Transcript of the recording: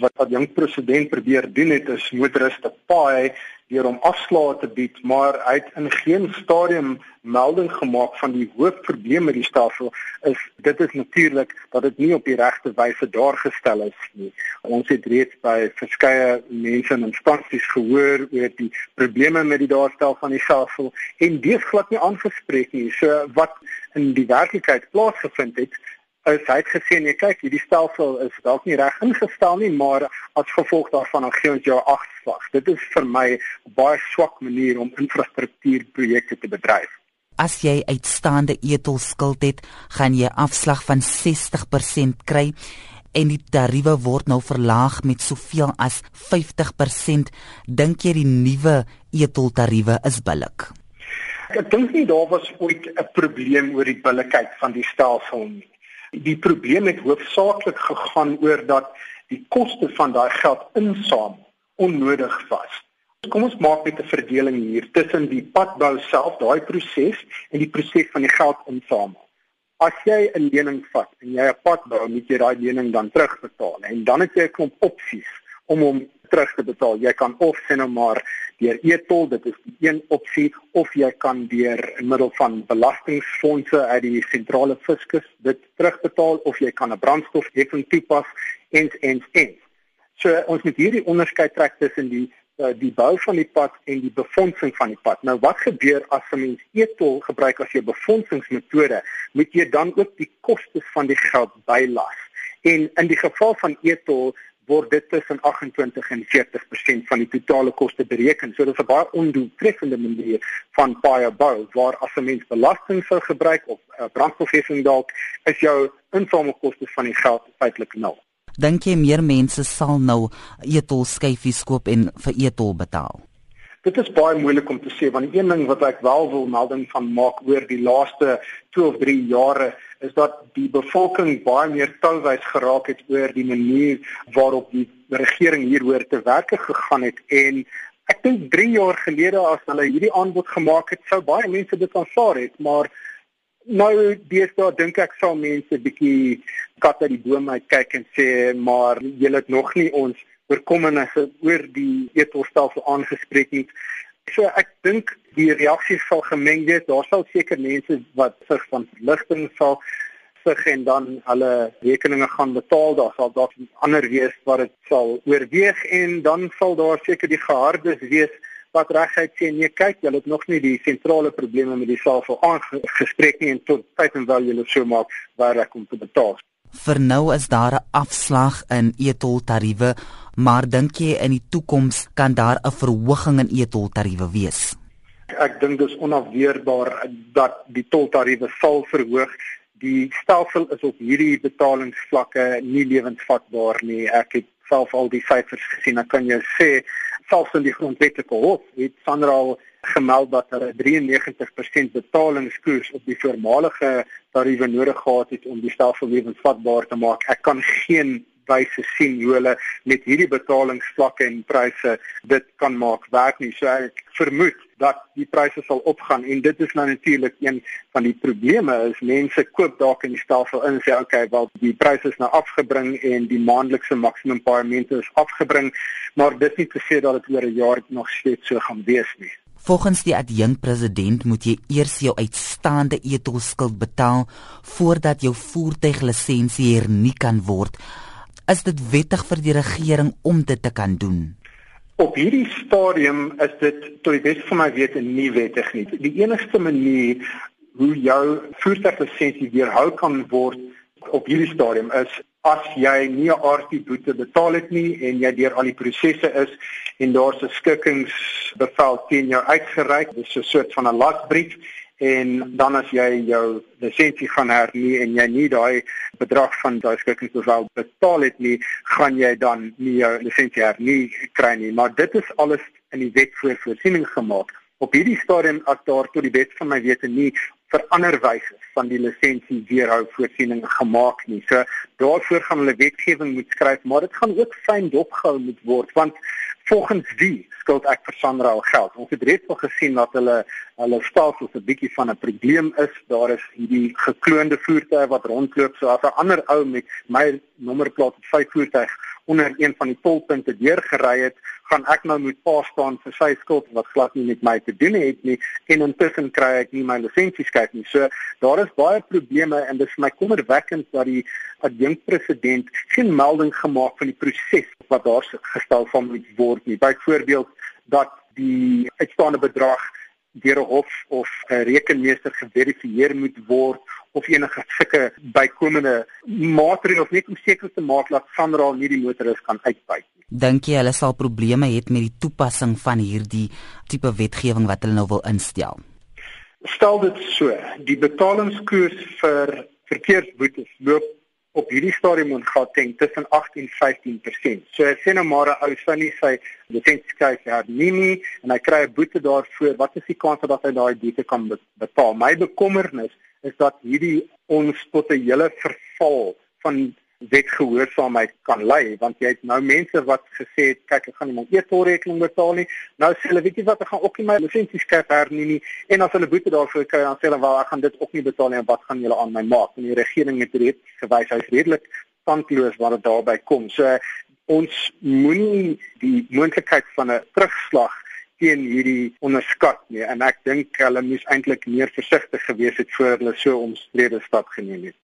wat wat jong president probeer doen het is motoriste paai deur hom afslae te bied, maar hy het in geen stadium melding gemaak van die hoofprobleem met die stelsel is dit is natuurlik dat dit nie op die regte wyse daar gestel is nie. Ons het reeds by verskeie mense en instansies gehoor oor die probleme met die daarstel van die stelsel en dit glad nie aangespreek nie. So wat in die werklikheid plaasgevind het is hy het gesê nee kyk hierdie stelsel is dalk nie reg ingestel nie maar as gevolg daarvan dan gee ons jou agslag. Dit is vir my 'n baie swak manier om infrastruktuurprojekte te bedryf. As jy uitstaande etol skuld het, gaan jy afslag van 60% kry en die tariewe word nou verlaag met soveel as 50%. Dink jy die nuwe etol tariewe is billik? Ek dink nie daar was ooit 'n probleem oor die billikheid van die stelsel nie. Die probleem het hoofsaaklik gegaan oor dat die koste van daai geld insaam onnodig was. Kom ons maak net 'n verdeling hier tussen die padbou self, daai proses en die proses van die geld insamel. As jy 'n lening vat en jy 'n pad bou, moet jy daai lening dan terugbetaal en dan het jy 'n klomp opsies om hom terug te betaal. Jy kan of sê nou maar deur e-tol, dit is die een opsie, of jy kan deur in middel van belastingfondse uit die sentrale fiskus dit terugbetaal of jy kan 'n brandstofheffing toepas en en en. So ons moet hierdie onderskeid trek tussen die uh, die bou van die pad en die befondsing van die pad. Nou wat gebeur as 'n mens e-tol gebruik as jou befondsingsmetode? Moet jy dan ook die kostes van die geld bylas? En in die geval van e-tol word dit tussen 28 en 40% van die totale koste bereken. So dit is 'n baie ondoeltreffende manier van paai bou waar as 'n mens belasting sou gebruik of uh, brandstofheffing dalk is jou insamelkoste van die geld feitelik nul. Dink jy meer mense sal nou etol skyfies koop en vir etol betaal? Dit is baie moeilik om te sê want die een ding wat ek wel wil melding van maak oor die laaste 2 of 3 jare is dat die bevolking baie meer touwys geraak het oor die manier waarop die regering hieroor te werke gegaan het. En ek dink 3 jaar gelede as hulle hierdie aanbod gemaak het sou baie mense dit aanvaar het maar nou deesdae dink ek sal mense bietjie kat uit die boom uit kyk en sê maar julle het nog nie ons oorkommenisse oor die etelstelsel aangespreek nie So ek dink die reaksies sal gemeng wees. Daar sal seker mense wat sig van verligting sal sig en dan hulle rekeninge gaan betaal. Daar sal dalk ander wees wat dit sal oorweeg en dan sal daar seker die gehardes wees wat reguit sê nee kyk, julle het nog nie die sentrale probleme met die saak vol aangespreek nie en tot tyd en wel julle so maak waar ek om te betaal. Vir nou is daar 'n afslag in etol tariewe, maar dink jy in die toekoms kan daar 'n verhoging in etol tariewe wees? Ek dink dis onafweerbaar dat die toltariewe sal verhoog. Die stelsel is op hierdie betalingsvlakke nie lewensvatbaar nie. Ek het self al die syfers gesien. Ek kan jou sê selfs in die grondwetlike hof het Sandra al gemeld dat hulle 93% betalingskoers op die voormalige tariewe nodig gehad het om die stelsel lewensvatbaar te maak. Ek kan geen wyse sien hoe hulle met hierdie betalingsvlakke en pryse dit kan maak werk nie. So ek vermoed dat die pryse sal opgaan en dit is nou natuurlik een van die probleme is mense koop dalk in die stelsel in sê okay, wel die pryse is nou afgebring en die maandelikse maksimum paaiemente is afgebring, maar dit nie te sê dat dit oor 'n jaar nog steeds so gaan wees nie. Volgens die adjunkpresident moet jy eers jou uitstaande etolskuld betaal voordat jou voertuiglisensie hernie kan word. Is dit wettig vir die regering om dit te kan doen? Op hierdie stadium is dit tot die beste van my wete nie wettig nie. Die enigste manier hoe jou voertuiglisensie weerhou kan word op hierdie stadium is as jy nie 'n RT boete betaal het nie en jy deur al die prosesse is en daar's 'n skikkingsbevel teen jou uitgereik, dis 'n soort van 'n lasbrief en dan as jy jou lisensie gaan hernie en jy nie daai bedrag van daai skikkingsbevel betaal het nie, gaan jy dan nie jou lisensie hernie kry nie. Maar dit is alles in die wet voor voorsiening gemaak. Op hierdie stadium as daar tot die wet van my wete nie vir ander wyse van die lisensie weerhou voorsiening gemaak nie. So daarvoor gaan hulle wetgewing moet skryf, maar dit gaan ook fyn dopgehou moet word want volgens wie skuld ek vir Sandra al geld? Ons het reeds al gesien dat hulle hulle stelsels 'n bietjie van 'n probleem is. Daar is hierdie gekloonde voertuie wat rondloop so as 'n ander ou met my nommerplaat op sy voertuig onder een van die tolpunte deurgery het, gaan ek nou moet pa staan vir sy skuld wat glad nie met my te doen het nie en intussen kry ek nie my lisensie skryf nie. So daar is baie probleme en dit is my kommerwekkend dat die adjunkpresident geen melding gemaak van die proses wat daar gestel van moet word nie. Byvoorbeeld dat die uitstaande bedrag deur 'n hof of 'n rekenmeester geverifieer moet word of enige sulke bykomende maatreëls net om seker te maak dat Sanral nie die motoris kan uitbuit nie. Dink jy hulle sal probleme hê met die toepassing van hierdie tipe wetgewing wat hulle nou wil instel? Stel dit so, die betalingskoers vir verkeersboetes loop op hierdie stadium ontgaan teen tussen 8 en 15%. So sê nou maar 'n ou sou nie sy lisensieskryf het nie nie en hy kry 'n boete daarvoor. Wat is die kans dat hy daai boete kan betaal? My bekommernis is dat hierdie ons tot 'n hele verval van wetgehoorsaamheid kan lei want jy het nou mense wat gesê het kyk ek gaan nie my e-tolrekening betaal nie. Nou sê hulle weet jy wat ek gaan ook nie my lisensie skep hernie nie. En as hulle boete daarvoor kry dan sê hulle wel ek gaan dit ook nie betaal nie en wat gaan julle aan my maak? En die regering het reeds gewys hy's redelik standloos wat dit daarby kom. So ons moenie die moontlikheid van 'n terugslag teen hierdie onderskat nie. En ek dink hulle moes eintlik meer versigtig gewees het voor hulle so omstrede stap geneem het